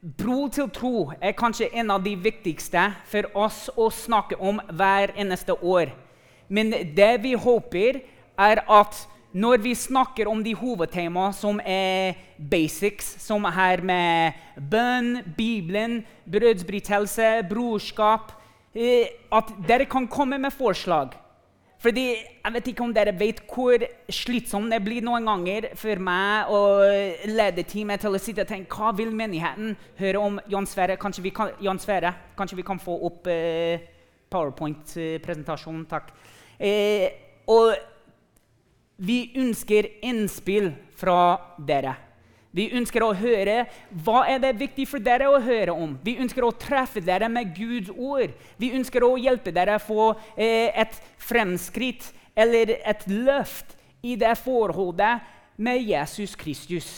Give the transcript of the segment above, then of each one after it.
bro til tro er kanskje en av de viktigste for oss å snakke om hver eneste år. Men det vi håper, er at når vi snakker om de hovedtemaene som er basics, som her med bønn, Bibelen, brødsbrytelse, brorskap eh, At dere kan komme med forslag. Fordi Jeg vet ikke om dere vet hvor slitsomt det blir noen ganger for meg å lede teamet til å sitte og tenke hva vil menigheten høre om Jan Sverre. Kanskje vi kan, Jan Sverre, kanskje vi kan få opp eh, powerpoint-presentasjonen? Takk. Eh, og vi ønsker innspill fra dere. Vi ønsker å høre hva er det viktig for dere å høre om. Vi ønsker å treffe dere med Guds ord. Vi ønsker å hjelpe dere å få eh, et fremskritt eller et løft i det forholdet med Jesus Kristus.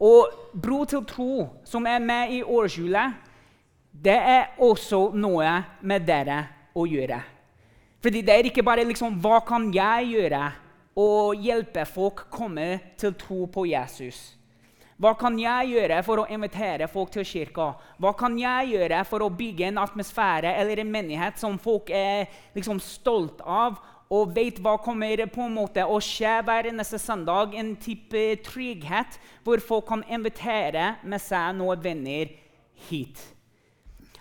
Og Bro til tro, som er med i årshjulet, det er også noe med dere å gjøre. Fordi det er ikke bare liksom, hva kan jeg gjøre å hjelpe folk komme til tro på Jesus. Hva kan jeg gjøre for å invitere folk til kirka? Hva kan jeg gjøre for å bygge en atmosfære eller en menighet som folk er liksom stolt av og vet hva kommer på en måte å skje hver eneste søndag? En type trygghet hvor folk kan invitere med seg noen venner hit.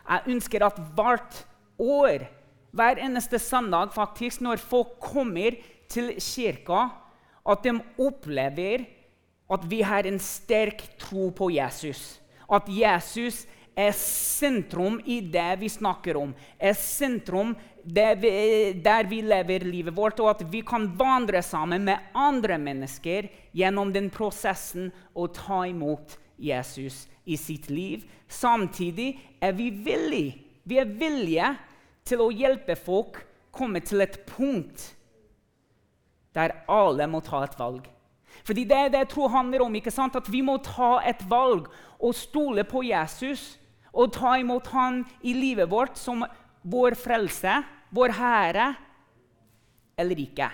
Jeg ønsker at hvert år, hver eneste søndag, faktisk, når folk kommer til kirka, at de opplever at vi har en sterk tro på Jesus. At Jesus er sentrum i det vi snakker om. Er sentrum der vi, der vi lever livet vårt, og at vi kan vandre sammen med andre mennesker gjennom den prosessen å ta imot Jesus i sitt liv. Samtidig er vi villige, vi er villige til å hjelpe folk komme til et punkt der alle må ta et valg. Fordi det er det jeg tror handler om. ikke sant? At vi må ta et valg og stole på Jesus og ta imot han i livet vårt som vår frelse, vår Herre, eller ikke.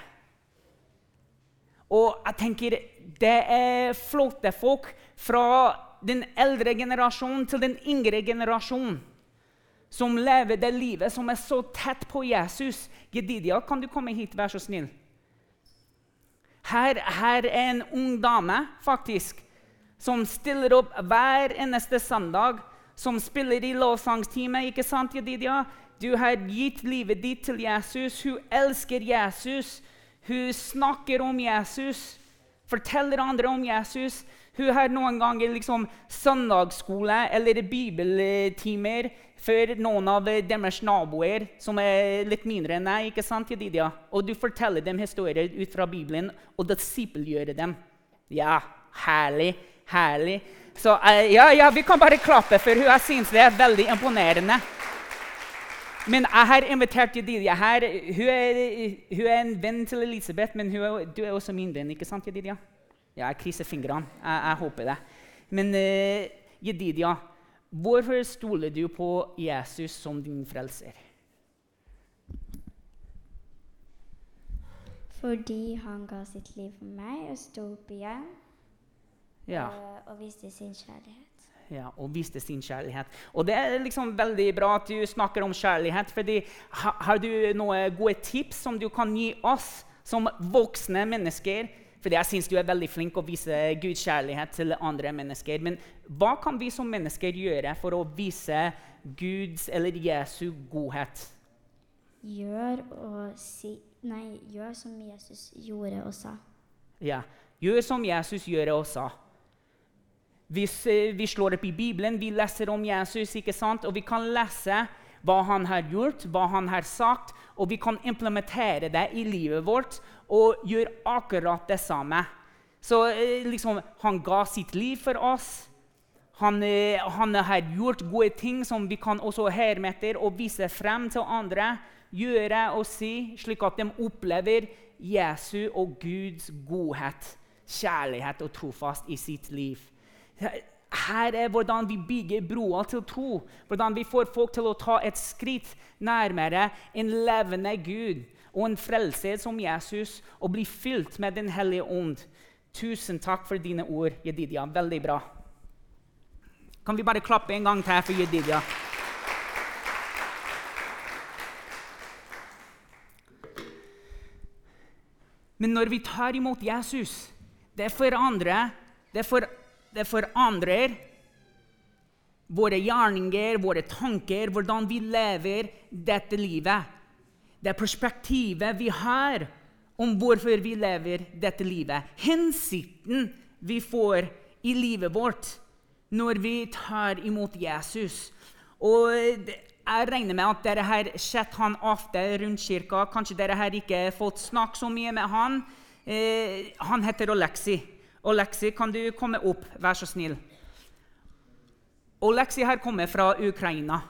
Og jeg tenker det er flotte folk fra den eldre generasjonen til den yngre generasjonen som lever det livet som er så tett på Jesus. Gedidia, kan du komme hit, vær så snill? Her, her, er en ung dame faktisk, som stiller opp hver eneste søndag. Som spiller i lovsangstime. ikke sant, Jedidia? Du har gitt livet ditt til Jesus. Hun elsker Jesus. Hun snakker om Jesus, forteller andre om Jesus. Hun har noen ganger liksom søndagsskole eller bibeltimer for noen av deres naboer som er litt mindre enn deg. ikke sant, Jedidia? Og du forteller dem historier ut fra Bibelen og disippelgjør dem. Ja, herlig. Herlig. Så uh, ja, ja, vi kan bare klappe, for hun syns det er veldig imponerende. Men jeg har invitert Jedidia her. Hun er, hun er, en venn til Elisabeth, men er, du er også min venn. ikke sant, Jedidia? Ja, jeg krysser fingrene. Jeg, jeg, håper det. Men uh, Jedidia, Hvorfor stoler du på Jesus som din frelser? Fordi han ga sitt liv for meg og sto opp igjen ja. og, og viste sin kjærlighet. Ja, og viste sin kjærlighet. Og det er liksom veldig bra at du snakker om kjærlighet. fordi Har du noen gode tips som du kan gi oss som voksne mennesker fordi jeg syns du er veldig flink å vise Guds kjærlighet til andre mennesker. Men hva kan vi som mennesker gjøre for å vise Guds eller Jesu godhet? Gjør, si, nei, gjør som Jesus gjorde og sa. Ja, gjør som Jesus gjorde og sa. Hvis vi slår opp i Bibelen, vi leser om Jesus, ikke sant? og vi kan lese hva han har gjort, hva han har sagt, og vi kan implementere det i livet vårt og gjør akkurat det samme. Så eh, liksom, han ga sitt liv for oss. Han, eh, han, har gjort gode ting som vi kan også herme etter og vise frem til andre. Gjøre og si, slik at de opplever Jesu og Guds godhet, kjærlighet og trofast i sitt liv. Her er hvordan vi bygger broer til tro. Hvordan vi får folk til å ta et skritt nærmere en levende Gud og en frelser som Jesus og bli fylt med Den hellige ånd. Tusen takk for dine ord, Jedidia. Veldig bra. Kan vi bare klappe en gang til for Jedidia? Men når vi tar imot Jesus, det forandrer Det, for, det forandrer våre gjerninger, våre tanker, hvordan vi lever dette livet. Det perspektivet vi har om hvorfor vi lever dette livet. Hensikten vi får i livet vårt når vi tar imot Jesus. Og jeg regner med at dere har sett han ofte rundt kirka. Kanskje dere har ikke fått snakke så mye med han. Eh, han heter Oleksi. Oleksi, kan du komme opp, vær så snill? Oleksi har kommet fra Ukraina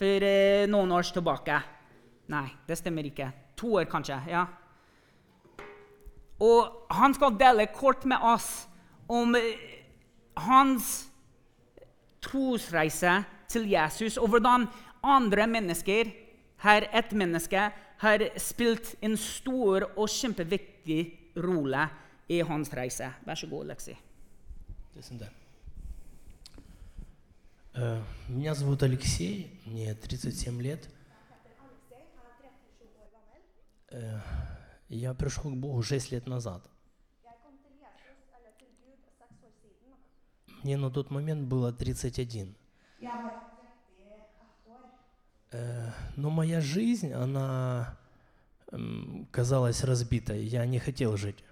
for eh, noen år tilbake. Nei, det stemmer ikke. To år, kanskje. ja. Og han skal dele kort med oss om eh, hans trosreise til Jesus, og hvordan andre mennesker, her ett menneske, har spilt en stor og kjempeviktig rolle i hans reise. Vær så god, Lexi. Listen there. Э, Меня зовут Алексей, мне 37 лет. Э, Я пришел к Богу 6 лет назад. Мне на тот момент было 31. Э, Но моя жизнь, она казалась разбитой. Я не хотел жить.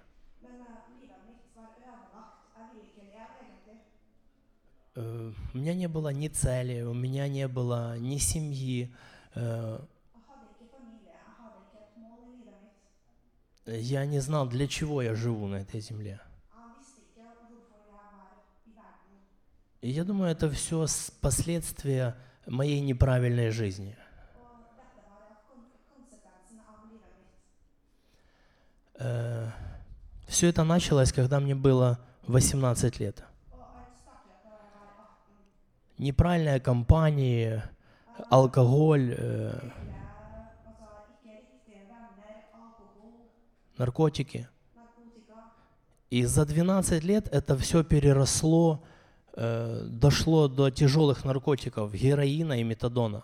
Э, У меня не было ни цели, у меня не было ни семьи. Я не знал, для чего я живу на этой земле. И я думаю, это все последствия моей неправильной жизни. Э, все это началось, когда мне было 18 лет. Неправильные компании, алкоголь, э, наркотики. И за 12 лет это все переросло, э, дошло до тяжелых наркотиков, героина и метадона.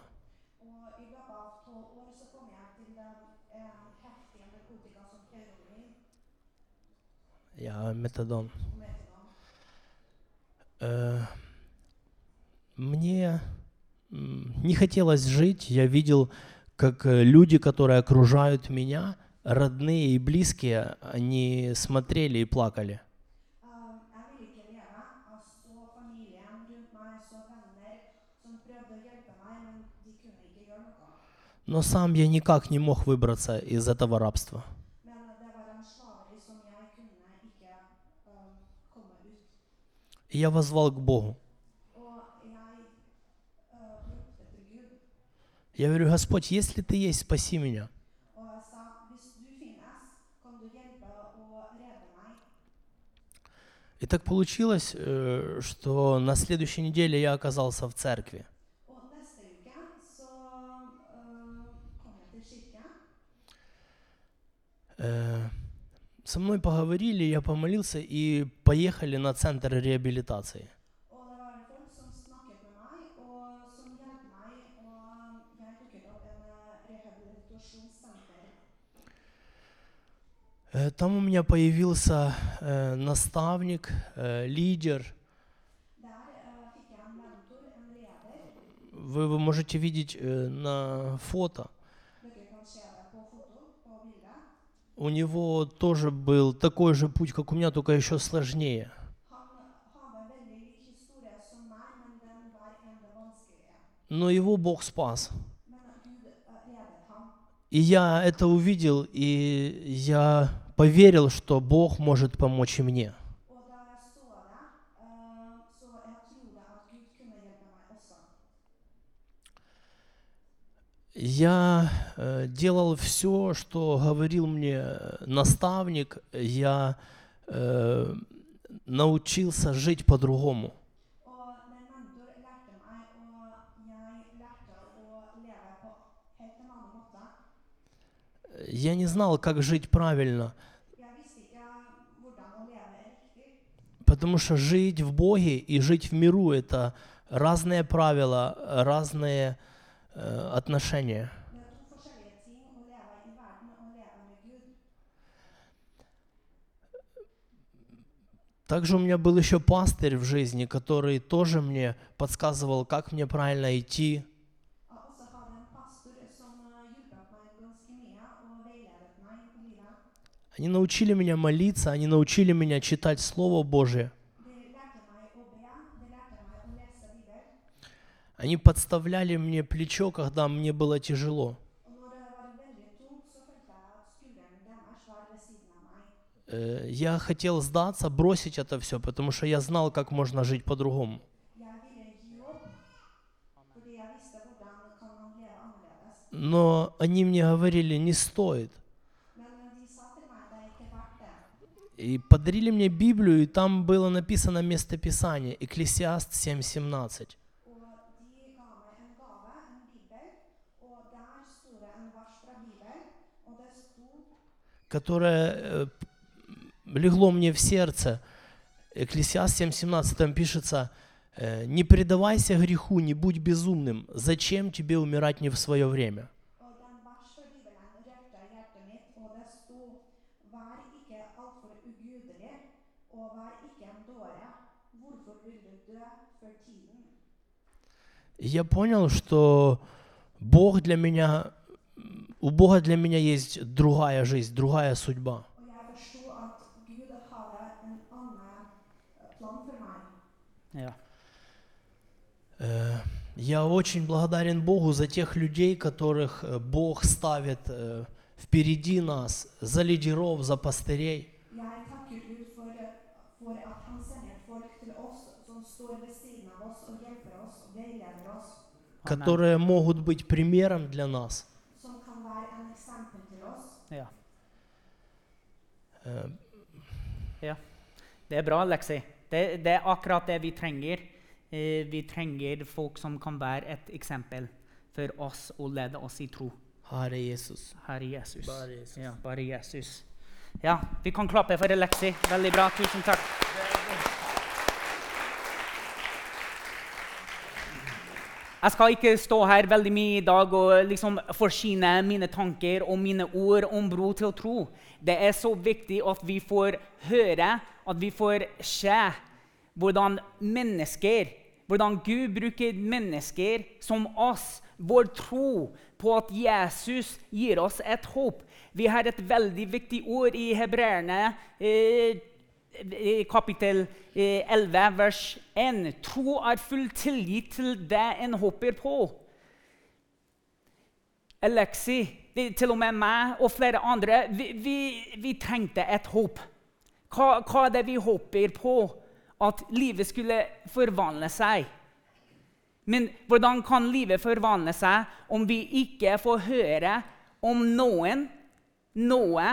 Я метадон. Э, мне не хотелось жить. Я видел, как э, люди, которые окружают меня, родные и близкие, они смотрели и плакали. Но сам я никак не мог выбраться из этого рабства. Я возвал к Богу. Я говорю, Господь, если Ты есть, спаси меня. И так получилось, э, что на следующей неделе я оказался в церкви. Э, Со мной поговорили, я помолился и поехали на центр реабилитации. Э, там у меня появился э, наставник, э, лидер. Вы его можете видеть на фото. У него тоже был такой же путь, как у меня, только еще сложнее. Но его Бог спас. И я это увидел, и я поверил, что Бог может помочь и мне. Я э, делал все, что говорил мне э, наставник, я э, научился жить по-другому. Я не знал, как жить правильно, потому что жить в Боге и жить в миру – это разные правила, разные э, отношения. Также у меня был еще пастырь в жизни, который тоже мне подсказывал, как мне правильно идти. Они научили меня молиться, они научили меня читать Слово Божие. Они подставляли мне плечо, когда мне было тяжело. Э, я хотел сдаться, бросить это все, потому что я знал, как можно жить по-другому. Но они мне говорили, не стоит – И подарили мне Библию, и там было написано местописание, Экклесиаст 7.17. Og de ga meg en gave, en bibel, og der sto det en vers fra Bibelen, og det sto которое э, легло мне в сердце. Экклесиаст 7.17, там пишется, э, «Не предавайся греху, не будь безумным. Зачем тебе умирать не в свое время?» Vær ikke altfor ugudelig, og vær ikke en dåre. Hvorfor vil du dø før tiden? Я понял, что Бог для меня, у Бога для меня есть другая жизнь, другая судьба. Eh. Э, Я очень благодарен Богу за тех людей, которых э, Бог ставит э, впереди нас, за лидеров, за пастырей. которые могут быть примером для нас. Ja. ja. Det er bra, Alexi. Det, det er akkurat det vi trenger. Vi trenger folk som kan være et eksempel for oss og lede oss i tro. Herre Jesus. Herre Jesus. Bare Jesus. Ja, bare Jesus. Ja, vi kan klappe for Lexi. Veldig bra. Tusen takk. Jeg skal ikke stå her veldig mye i dag og liksom forsyne mine tanker og mine ord om bro til tro. Det er så viktig at vi får høre, at vi får se hvordan mennesker, hvordan Gud bruker mennesker som oss, vår tro på at Jesus gir oss et håp. Vi har et veldig viktig ord i hebreerne. Eh, kapittel eh, 11, vers 1. Tro er full tilgitt til det en håper på. Alexi, til og med meg og flere andre, vi, vi, vi trengte et håp. Hva, hva er det vi håper på? At livet skulle forvandle seg. Men hvordan kan livet forvandle seg om vi ikke får høre om noen, noe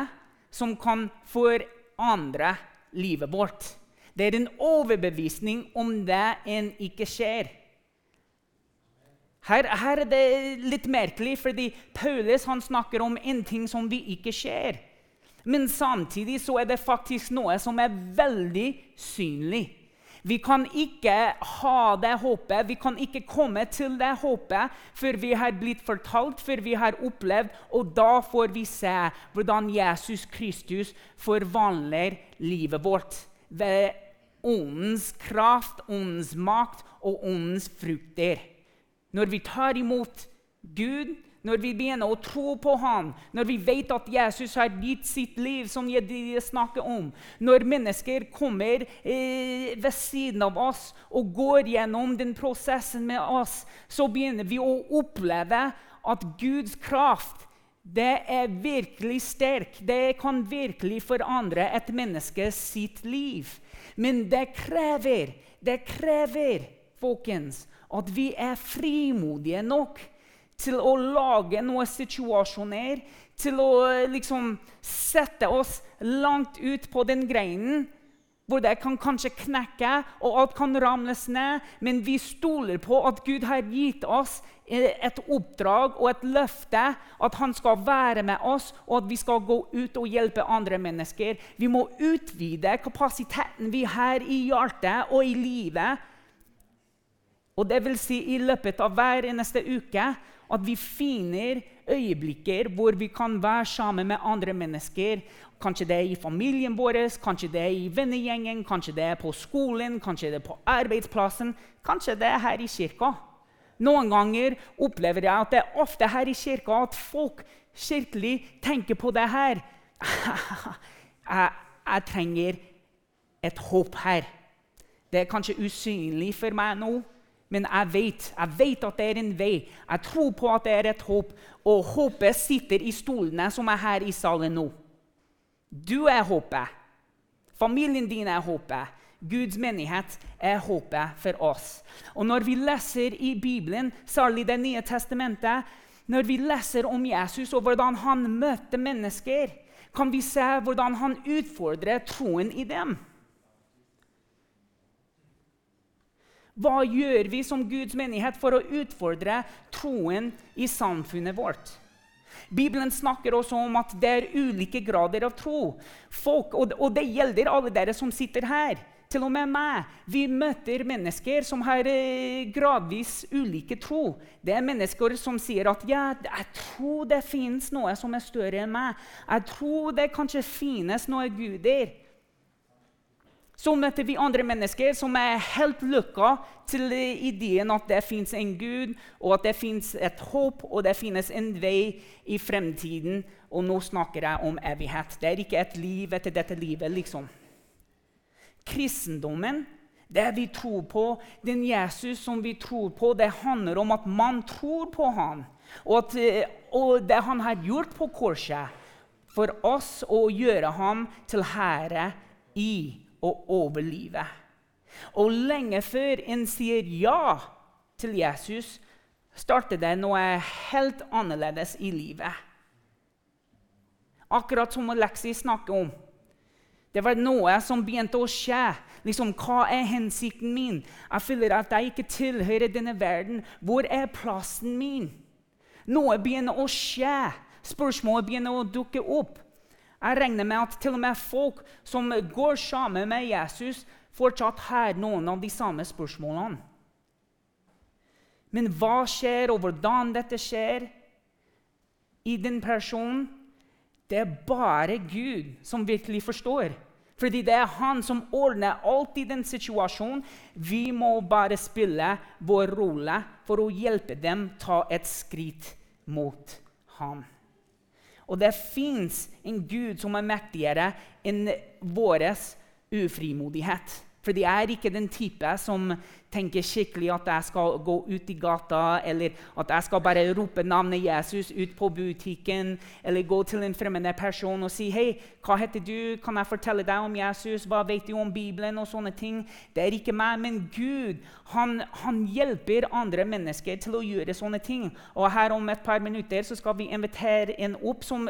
som kan forandre livet vårt? Det er en overbevisning om det en ikke skjer. Her, her er det litt merkelig, fordi Paulus snakker om en ting som vi ikke ser. Men samtidig så er det faktisk noe som er veldig synlig. Vi kan ikke ha det håpet, vi kan ikke komme til det håpet før vi har blitt fortalt, før vi har opplevd, og da får vi se hvordan Jesus Kristus forvandler livet vårt ved åndens kraft, åndens makt og åndens frukter. Når vi tar imot Gud, når vi begynner å tro på ham, når vi vet at Jesus har gitt sitt liv, som jeg snakker om, når mennesker kommer eh, ved siden av oss og går gjennom den prosessen med oss, så begynner vi å oppleve at Guds kraft det er virkelig sterk. Det kan virkelig forandre et menneske sitt liv. Men det krever, det krever, folkens, at vi er frimodige nok til å lage noen situasjoner, til å eh, liksom sette oss langt ut på den greinen hvor det kan kanskje knekke, og alt kan ramles ned, men vi stoler på at Gud har gitt oss eh, et oppdrag og et løfte, at han skal være med oss, og at vi skal gå ut og hjelpe andre mennesker. Vi må utvide kapasiteten vi har i hjertet og i livet Og det vil si i løpet av hver eneste uke at vi finner øyeblikker hvor vi kan være sammen med andre mennesker. Kanskje det er i familien vår, kanskje det er i vennegjengen, kanskje det er på skolen, kanskje det er på arbeidsplassen, kanskje det er her i kirka. Noen ganger opplever jeg at det er ofte her i kirka at folk kirkelig tenker på det her. jeg, jeg trenger et håp her. Det er kanskje usynlig for meg nå, men jeg vet, jeg vet at det er en vei. Jeg tror på at det er et håp, og håpet sitter i stolene som er her i salen nå. Du er håpet. Familien din er håpet. Guds menighet er håpet for oss. Og Når vi leser i Bibelen, særlig Det nye testamentet, når vi leser om Jesus og hvordan han møter mennesker, kan vi se hvordan han utfordrer troen i dem. Hva gjør vi som Guds menighet for å utfordre troen i samfunnet vårt? Bibelen snakker også om at det er ulike grader av tro. Folk, og det gjelder alle dere som sitter her. Til og med meg. Vi møter mennesker som har eh, gradvis ulike tro. Det er mennesker som sier at ja, jeg tror det finnes noe som er større enn meg. Jeg tror det kanskje finnes noe guder. Så møter vi andre mennesker som er helt lykka til ideen at det fins en gud, og at det fins et håp, og det finnes en vei i fremtiden. Og nå snakker jeg om evighet. Det er ikke et liv etter dette livet, liksom. Kristendommen, det vi tror på, den Jesus som vi tror på, det handler om at man tror på ham. Og, at, og det han har gjort på korset for oss, å gjøre ham til herre i og over livet. Og lenge før en sier ja til Jesus, starter det noe helt annerledes i livet. Akkurat som Alexi snakker om. Det var noe som begynte å skje. Liksom, Hva er hensikten min? Jeg føler at jeg ikke tilhører denne verden. Hvor er plassen min? Noe begynner å skje. Spørsmålet begynner å dukke opp. Jeg regner med at til og med folk som går sammen med Jesus, fortsatt har noen av de samme spørsmålene. Men hva skjer, og hvordan dette skjer i den personen, det er bare Gud som virkelig forstår. Fordi det er han som ordner alt i den situasjonen. Vi må bare spille vår rolle for å hjelpe dem ta et skritt mot ham. Og det fins en Gud som er mektigere enn vår ufrimodighet. For jeg er ikke den type som tenker skikkelig at jeg skal gå ut i gata, eller at jeg skal bare rope navnet Jesus ut på butikken, eller gå til en fremmed person og si hei, hva heter du? Kan jeg fortelle deg om Jesus? Hva vet du om Bibelen? og sånne ting. Det er ikke meg, men Gud. Han, han hjelper andre mennesker til å gjøre sånne ting. Og her om et par minutter så skal vi invitere en opp som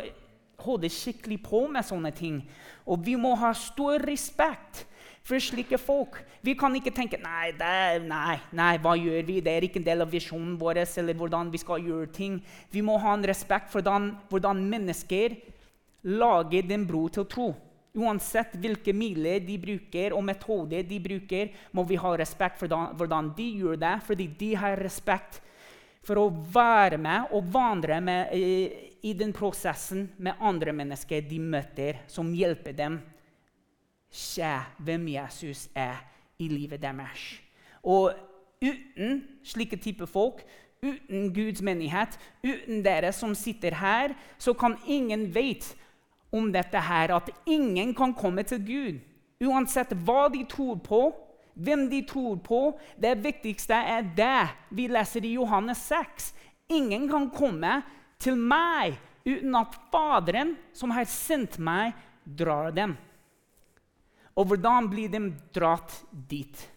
holder skikkelig på med sånne ting. Og vi må ha stor respekt for slike folk. Vi kan ikke tenke nei, det, nei, nei, hva gjør vi? Det er ikke en del av visjonen vår. eller hvordan vi skal gjøre ting. Vi må ha en respekt for hvordan, hvordan mennesker lager den bro til tro. Uansett hvilke midler de bruker og metoder de bruker, må vi ha respekt for hvordan de gjør det, fordi de har respekt for å være med og vandre med, i, i den prosessen med andre mennesker de møter, som hjelper dem se hvem Jesus er i livet deres. Og uten slike type folk, uten Guds menighet, uten dere som sitter her, så kan ingen vite om dette her, at ingen kan komme til Gud. Uansett hva de tror på, hvem de tror på. Det viktigste er det vi leser i Johannes 6. Ingen kan komme til meg uten at Faderen, som har sendt meg, drar dem. Og hvordan blir de dratt dit?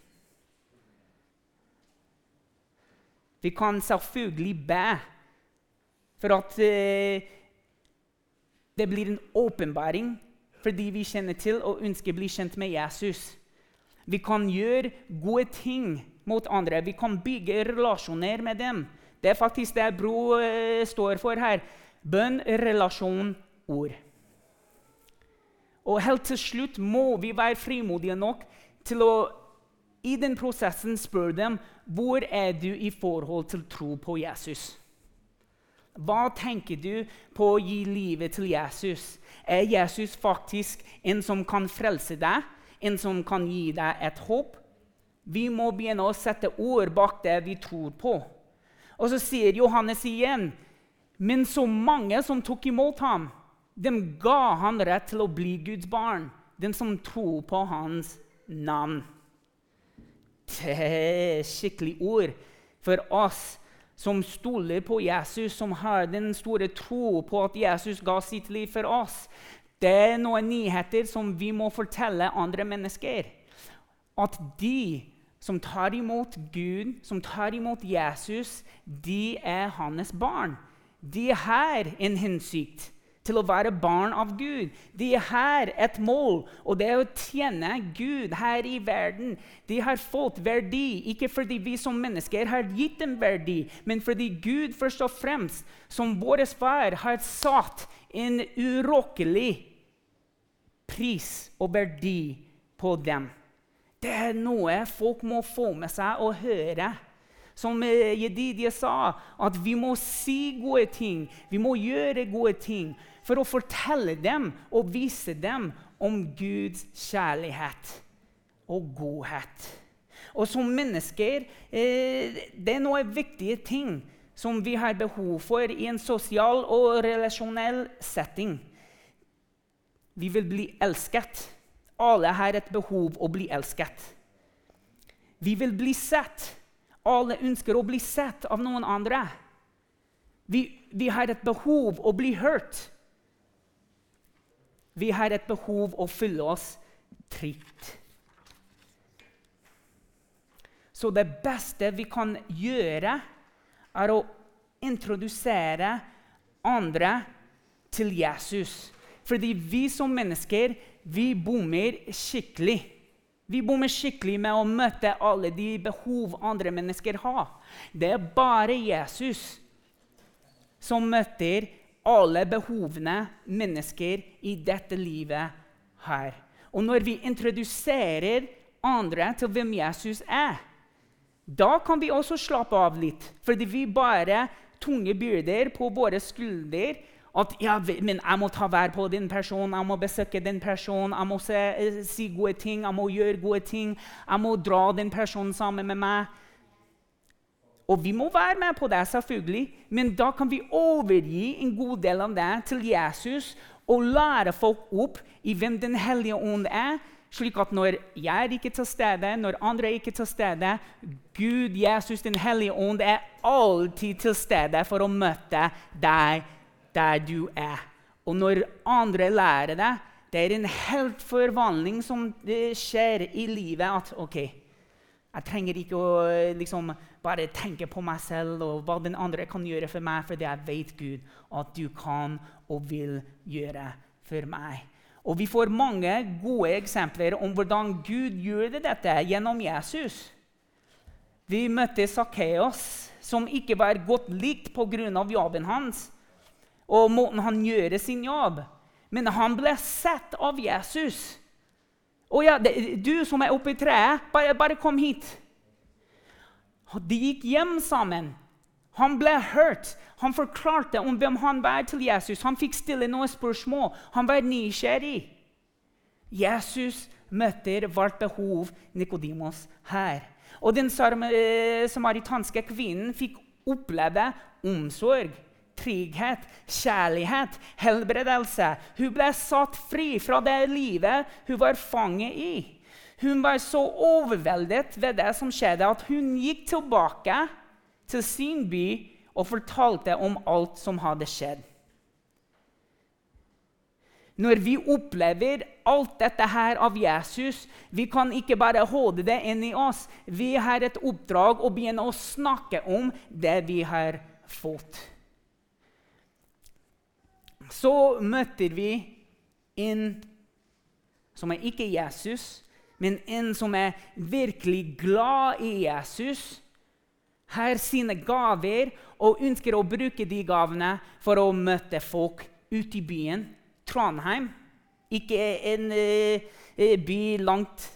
Vi kan selvfølgelig be for at uh, det blir en åpenbaring fordi vi kjenner til og ønsker å bli kjent med Jesus. Vi kan gjøre gode ting mot andre. Vi kan bygge relasjoner med dem. Det er faktisk det Bro uh, står for her. Bønn, relasjon, ord. Og helt til slutt må vi være frimodige nok til å i den prosessen spørre dem hvor er du i forhold til tro på Jesus. Hva tenker du på å gi livet til Jesus? Er Jesus faktisk en som kan frelse deg, en som kan gi deg et håp? Vi må begynne å sette ord bak det vi tror på. Og så sier Johannes igjen men så mange som tok imot ham, dem ga han rett til å bli Guds barn, den som tror på hans navn. Det er skikkelig ord for oss som stoler på Jesus, som har den store tro på at Jesus ga sitt liv for oss. Det er noen nyheter som vi må fortelle andre mennesker. At de som tar imot Gud, som tar imot Jesus, de er hans barn. De har en hensikt til å være barn av Gud. De har et mål, og det er å tjene Gud her i verden. De har fått verdi, ikke fordi vi som mennesker har gitt dem verdi, men fordi Gud først og fremst, som vår far, har satt en urokkelig pris og verdi på dem. Det er noe folk må få med seg og høre som Jedidia sa, at vi må si gode ting, vi må gjøre gode ting for å fortelle dem og vise dem om Guds kjærlighet og godhet. Og som mennesker eh, det er noen viktige ting som vi har behov for i en sosial og relasjonell setting. Vi vil bli elsket. Alle har et behov å bli elsket. Vi vil bli sett. Alle ønsker å bli sett av noen andre. Vi, vi har et behov å bli hørt. Vi har et behov å fylle oss trygt. Så det beste vi kan gjøre, er å introdusere andre til Jesus. Fordi vi som mennesker vi bommer skikkelig. Vi bommer skikkelig med å møte alle de behov andre mennesker har. Det er bare Jesus som møter alle behovene mennesker i dette livet har. Og når vi introduserer andre til hvem Jesus er, da kan vi også slappe av litt. Fordi vi bare tunge byrder på våre skulder at ja, men jeg må ta vær på den personen, jeg må besøke den personen, jeg må se, eh, si gode ting, jeg må gjøre gode ting. Jeg må dra den personen sammen med meg. Og vi må være med på det, selvfølgelig, men da kan vi overgi en god del av det til Jesus og lære folk opp i hvem Den hellige ånd er, slik at når jeg er ikke til stede, når andre er ikke til stede Gud, Jesus, Den hellige ånd er alltid til stede for å møte deg der du er. Og når andre lærer det, det er en helt forvandling som skjer i livet. At OK, jeg trenger ikke å liksom, bare tenke på meg selv og hva den andre kan gjøre for meg, fordi jeg vet Gud at du kan og vil gjøre for meg. Og Vi får mange gode eksempler om hvordan Gud gjør dette gjennom Jesus. Vi møtte Sakkeos, som ikke var godt likt pga. jobben hans og måten han gjør sin jobb. Men han ble sett av Jesus. Og ja, 'Du som er oppe i treet, bare, bare kom hit.' De gikk hjem sammen. Han ble hørt. Han forklarte om hvem han var til Jesus. Han fikk stille noen spørsmål. Han var nysgjerrig. Jesus møter hvert behov Nikodimos her. Og den eh, samaritanske kvinnen fikk oppleve omsorg trygghet, kjærlighet, helbredelse. Hun ble satt fri fra det livet hun var fanget i. Hun var så overveldet ved det som skjedde, at hun gikk tilbake til sin by og fortalte om alt som hadde skjedd. Når vi opplever alt dette her av Jesus, vi kan ikke bare holde det inni oss. Vi har et oppdrag å begynne å snakke om det vi har fått så møter vi en som er ikke Jesus, men en som er virkelig glad i Jesus, har sine gaver og ønsker å bruke de gavene for å møte folk ute i byen. Trondheim, ikke en uh, by langt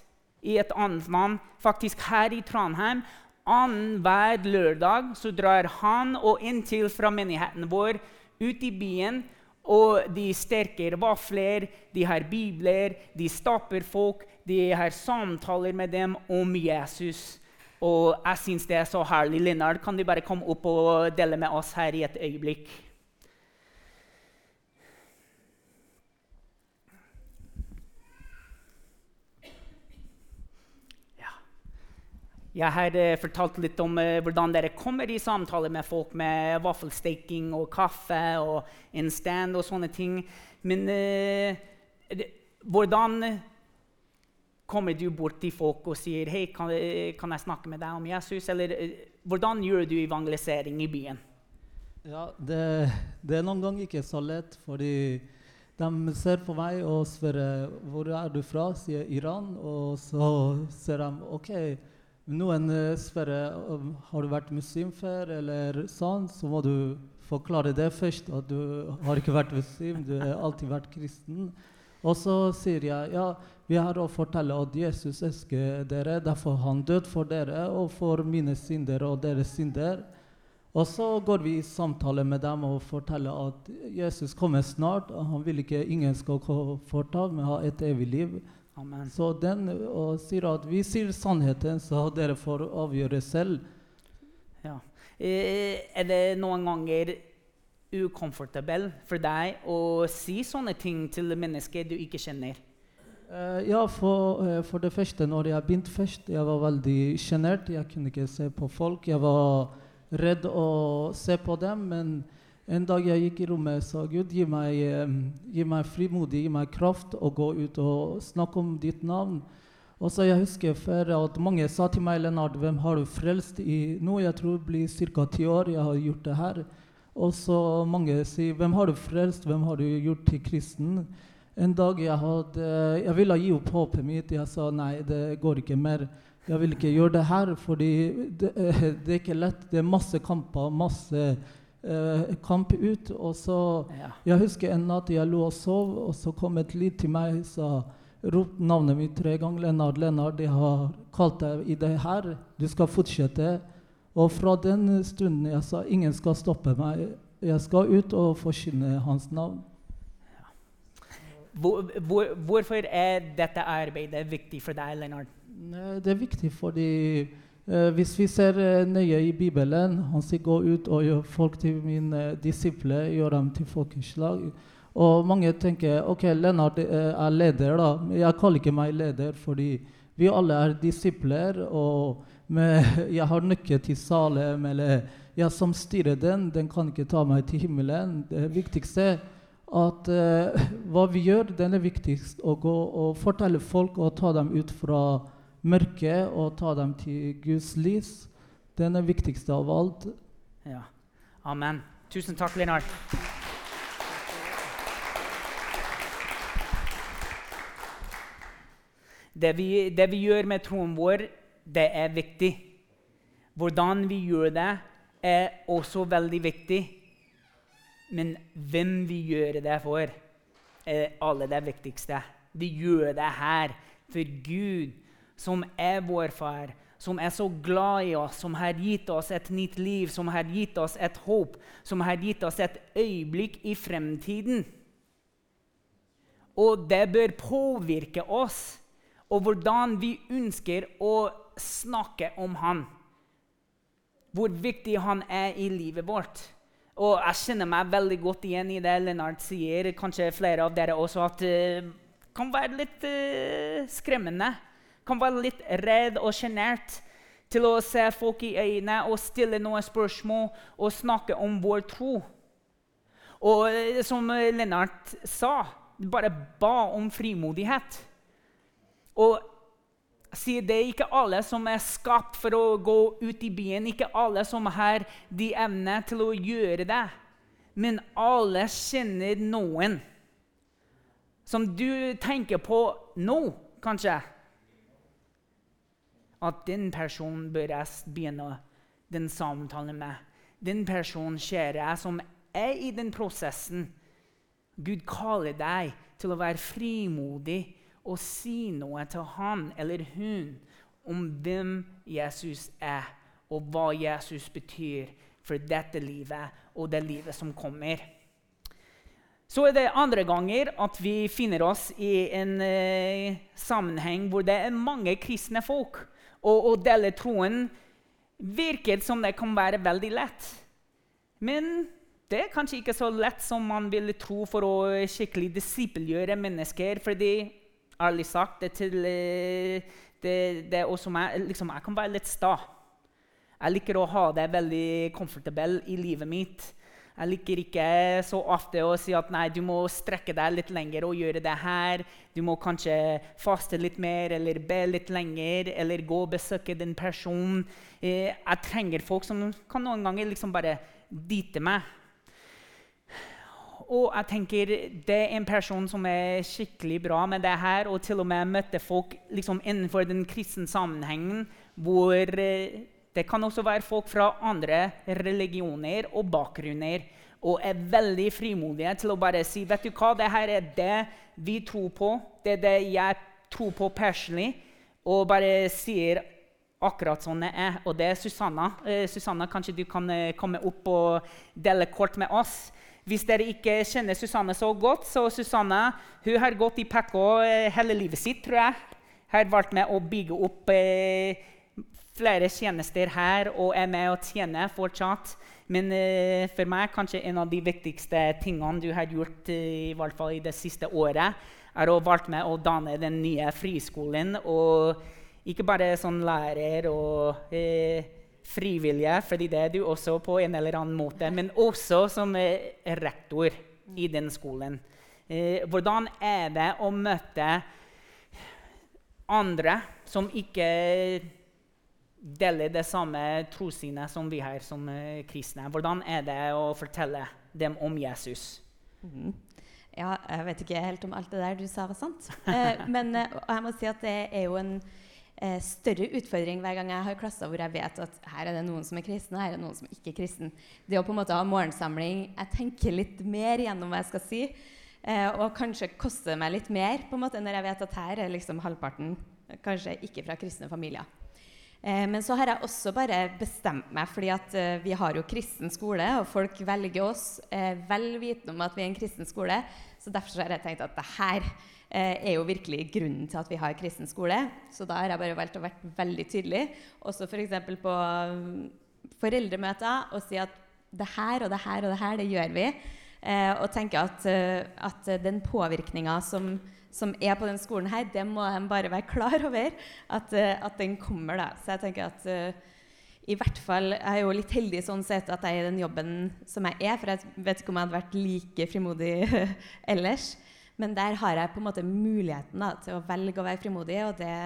i et annet land, faktisk her i Trondheim. Annenhver lørdag så drar han og en til fra menigheten vår ut i byen. Og de sterker vafler, de har bibler, de stapper folk, de har samtaler med dem om Jesus. Og jeg syns det er så herlig. Linnard, kan du bare komme opp og dele med oss her i et øyeblikk? Jeg har eh, fortalt litt om eh, hvordan dere kommer i samtale med folk med vaffelsteking og kaffe og en stand og sånne ting. Men eh, hvordan kommer du bort til folk og sier hei, kan, kan jeg snakke med deg om Jesus? Eller hvordan gjør du evangelisering i byen? Ja, det, det er noen ganger ikke så lett, fordi de ser på meg og spør hvor er du fra, sier Iran. Og så ser de OK, noen eh, om har du vært muslim før, eller sånn, så må du forklare det først. At du har ikke vært muslim, du har alltid vært kristen. Og så sier jeg ja, vi har å fortelle at Jesus elsker dere, derfor han døde for dere og for mine synder og deres synder. Og så går vi i samtale med dem og forteller at Jesus kommer snart. og Han vil ikke ingen skal fortalt, men ha et evig liv. Amen. Så den sier at vi sier sannheten, så dere får avgjøre selv. Ja. Eh, er det noen ganger ukomfortabelt for deg å si sånne ting til mennesker du ikke kjenner? Uh, ja, for, uh, for, det første, når jeg begynte først, jeg var veldig sjenert. Jeg kunne ikke se på folk. Jeg var redd å se på dem. Men en dag jeg gikk i rommet, sa Gud, gi meg, um, gi meg frimodig, gi meg kraft å gå ut og snakke om ditt navn. Og så Jeg husker før at mange sa til meg Lennart, hvem har du frelst i nå? Jeg tror det blir ca. ti år jeg har gjort det her. Og så mange sier, hvem har du frelst, hvem har du gjort til kristen? En dag jeg, hadde, jeg ville gi opp håpet mitt. Jeg sa nei, det går ikke mer. Jeg vil ikke gjøre det her, fordi det, det er ikke lett. Det er masse kamper, masse eh, kamp ut. Og så, Ja. Jeg husker en natt jeg lå og sov, og så kom et lyd til meg sa ropte navnet mitt tre ganger. 'Lennart, Lennart, de har kalt deg i det her. Du skal fortsette.' Og fra den stunden jeg sa 'ingen skal stoppe meg', jeg skal ut og forkynne hans navn. Hvor, hvor, hvorfor er dette arbeidet viktig for deg, Lennart? Det er viktig fordi eh, hvis vi ser eh, nøye i Bibelen Han sier 'gå ut og gjør folk til mine disipler', gjør dem til folkeslag. Og mange tenker ok, Lennart eh, er leder, da. Jeg kaller ikke meg leder fordi vi alle er disipler. Og med, jeg har nøkkel til Salem, eller jeg som styrer den, den kan ikke ta meg til himmelen. Det viktigste er at uh, hva vi gjør, den er viktigst. Å gå og fortelle folk og ta dem ut fra mørket og ta dem til Guds lys. Den er viktigste av alt. Ja. Amen. Tusen takk, Leonard. Det vi, det vi gjør med troen vår, det er viktig. Hvordan vi gjør det, er også veldig viktig. Men hvem vi gjør det for, er aller det viktigste. Vi gjør det her for Gud, som er vår far, som er så glad i oss, som har gitt oss et nytt liv, som har gitt oss et håp, som har gitt oss et øyeblikk i fremtiden. Og det bør påvirke oss og hvordan vi ønsker å snakke om han. Hvor viktig han er i livet vårt. Og jeg kjenner meg veldig godt igjen i det Lennart sier. Kanskje flere av dere også at det uh, kan være litt uh, skremmende. Kan være litt redd og sjenert til å se folk i øynene og stille noen spørsmål og snakke om vår tro. Og uh, som Lennart sa, bare ba om frimodighet. Og sier det er ikke alle som er skapt for å gå ut i byen. Ikke alle som har de evnene til å gjøre det. Men alle kjenner noen som du tenker på nå, kanskje. At den personen bør jeg begynne den samtalen med. Den personen kjære jeg som er i den prosessen. Gud kaller deg til å være frimodig og si noe til han eller hun om hvem Jesus er, og hva Jesus betyr for dette livet og det livet som kommer. Så er det andre ganger at vi finner oss i en eh, sammenheng hvor det er mange kristne folk. Og å dele troen virker som det kan være veldig lett. Men det er kanskje ikke så lett som man ville tro for å skikkelig disippelgjøre mennesker. fordi ærlig sagt, det, til, eh, det, det også meg, liksom, jeg kan være litt sta. Jeg liker å ha det veldig komfortabel i livet mitt. Jeg liker ikke så ofte å si at nei, du må strekke deg litt lenger og gjøre det her. Du må kanskje faste litt mer eller be litt lenger eller gå og besøke den personen. Eh, jeg trenger folk som kan noen ganger liksom bare dite meg. Og jeg tenker det er en person som er skikkelig bra med det her, og til og med møtte folk liksom innenfor den kristne sammenhengen hvor eh, det kan også være folk fra andre religioner og bakgrunner og er veldig frimodige til å bare si vet du hva, det her er det vi tror på, det er det jeg tror på personlig, og bare sier akkurat sånn det er. Og det er Susanna. Eh, Susanna, kanskje du kan eh, komme opp og dele kort med oss? Hvis dere ikke kjenner Susanne så godt, så Susanne hun har gått i PK eh, hele livet sitt, tror jeg. Har vært med å bygge opp eh, flere tjenester her og er med og tjener fortsatt. Men eh, for meg kanskje en av de viktigste tingene du har gjort eh, i hvert fall i det siste året, er å valgt med å danne den nye friskolen. Og ikke bare som lærer og eh, frivillige, fordi det er du også på en eller annen måte, men også som rektor i den skolen. Eh, hvordan er det å møte andre som ikke deler det samme trossynet som vi har som eh, kristne? Hvordan er det å fortelle dem om Jesus? Mm. Ja, jeg vet ikke helt om alt det der du sa, var sant. Eh, men jeg må si at det er jo en eh, større utfordring hver gang jeg har klasser hvor jeg vet at her er det noen som er kristne, her er det noen som ikke er kristen. Det å på en måte ha morgensamling Jeg tenker litt mer gjennom hva jeg skal si. Eh, og kanskje koster meg litt mer på en måte når jeg vet at her er liksom halvparten kanskje ikke fra kristne familier. Eh, men så har jeg også bare bestemt meg, fordi at eh, vi har jo kristen skole, og folk velger oss eh, vel vitende om at vi er en kristen skole. Så derfor har jeg tenkt at det her er jo virkelig grunnen til at vi har kristen skole. Så da har jeg bare valgt å være veldig tydelig, også f.eks. For på mm, foreldremøter, og si at det her og det her og det her, det gjør vi. Og tenke at, at den påvirkninga som, som, er på den skolen her, det må de bare være klar over at, at den kommer. da. Så jeg tenker at i hvert fall, Jeg er jo litt heldig sånn sett at jeg er i den jobben som jeg er, for jeg vet ikke om jeg hadde vært like frimodig ellers. Men der har jeg på en måte muligheten da, til å velge å være frimodig, og det,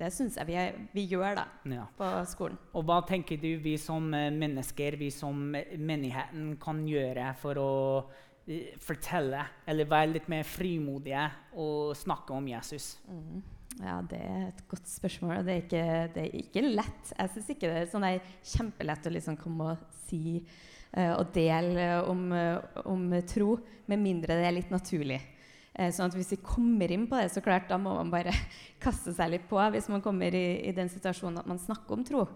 det syns jeg vi, vi, gjør da, ja. på skolen. Og Hva tenker du vi som eh, mennesker, vi som menigheten, kan gjøre for å uh, fortelle eller være litt mer frimodige og snakke om Jesus? Mm. Ja, Det er et godt spørsmål. Det er ikke, det er ikke lett. Jeg syns ikke det er sånn kjempelett å liksom komme og si uh, og dele om, uh, om tro, med mindre det er litt naturlig. Eh, sånn at hvis vi kommer inn på det, så klart, da må man bare kaste seg litt på hvis man kommer i, i den situasjonen at man snakker om tro.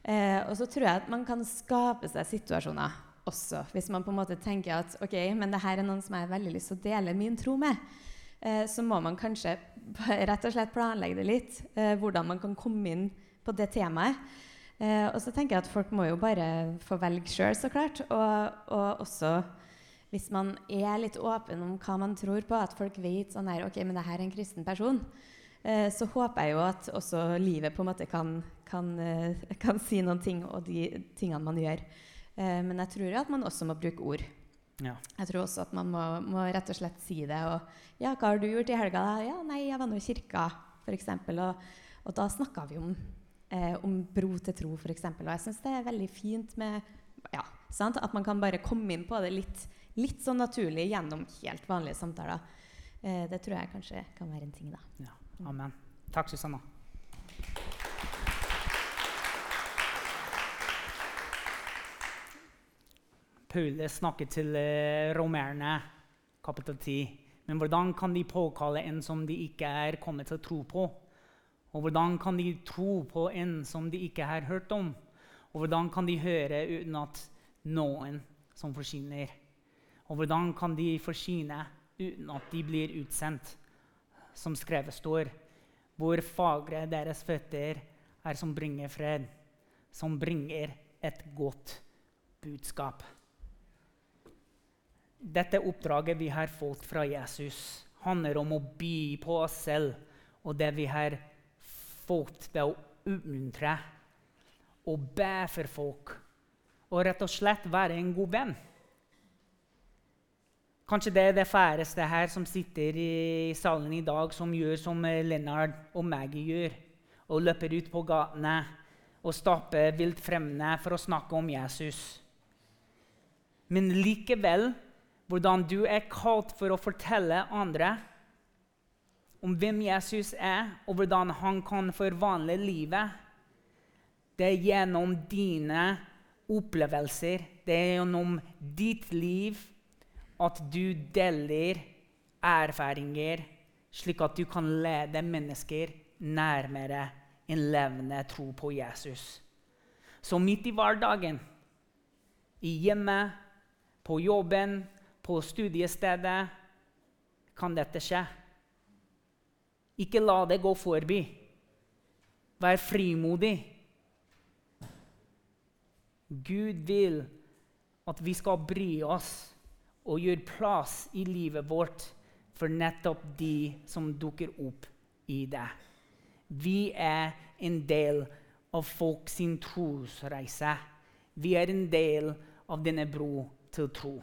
Eh, og så tror jeg at man kan skape seg situasjoner også, hvis man på en måte tenker at ok, men det her er noen som jeg har veldig lyst til å dele min tro med. Eh, så må man kanskje rett og slett planlegge det litt, eh, hvordan man kan komme inn på det temaet. Eh, og så tenker jeg at folk må jo bare få velge sjøl, så klart. Og, og også hvis man er litt åpen om hva man tror på, at folk vet sånn her, ok, men det her er en kristen person, eh, så håper jeg jo at også livet på en måte kan, kan, eh, kan si noen ting, og de tingene man gjør. Eh, men jeg tror at man også må bruke ord. Ja. Jeg tror også at man må, må, rett og slett si det. Og ja, hva har du gjort i helga? Ja, nei, jeg var nå i kirka, f.eks. Og, og da snakka vi om, eh, om bro til tro, f.eks. Og jeg syns det er veldig fint med ja, at man kan bare komme inn på det litt litt sånn naturlig gjennom helt vanlige samtaler. Eh, det tror jeg kanskje kan være en ting. da. Ja, amen. Takk, Susanna. Paul snakket til eh, romerne, kapittel 10. Men hvordan kan de påkalle en som de ikke er kommet til å tro på? Og hvordan kan de tro på en som de ikke har hørt om? Og hvordan kan de høre uten at noen som forsyner? Og hvordan kan de forsyne uten at de blir utsendt? Som skrevet står, hvor fagre deres føtter er som bringer fred, som bringer et godt budskap. Dette oppdraget vi har fått fra Jesus, handler om å by på oss selv og det vi har fått ved å oppmuntre og be for folk. Og rett og slett være en god venn. Kanskje det er det færreste her som sitter i salen i dag, som gjør som Lennart og Maggie gjør, og løper ut på gatene og stapper vilt fremmede for å snakke om Jesus. Men likevel, hvordan du er kalt for å fortelle andre om hvem Jesus er, og hvordan han kan forvandle livet, det er gjennom dine opplevelser, det er gjennom ditt liv at du deler erfaringer, slik at du kan lede mennesker nærmere en levende tro på Jesus. Så midt i hverdagen, i hjemmet, på jobben, på studiestedet, kan dette skje. Ikke la det gå forbi. Vær frimodig. Gud vil at vi skal bry oss og gjøre plass i livet vårt for nettopp de som dukker opp i det. Vi er en del av folk sin trosreise. Vi er en del av denne bro til tro.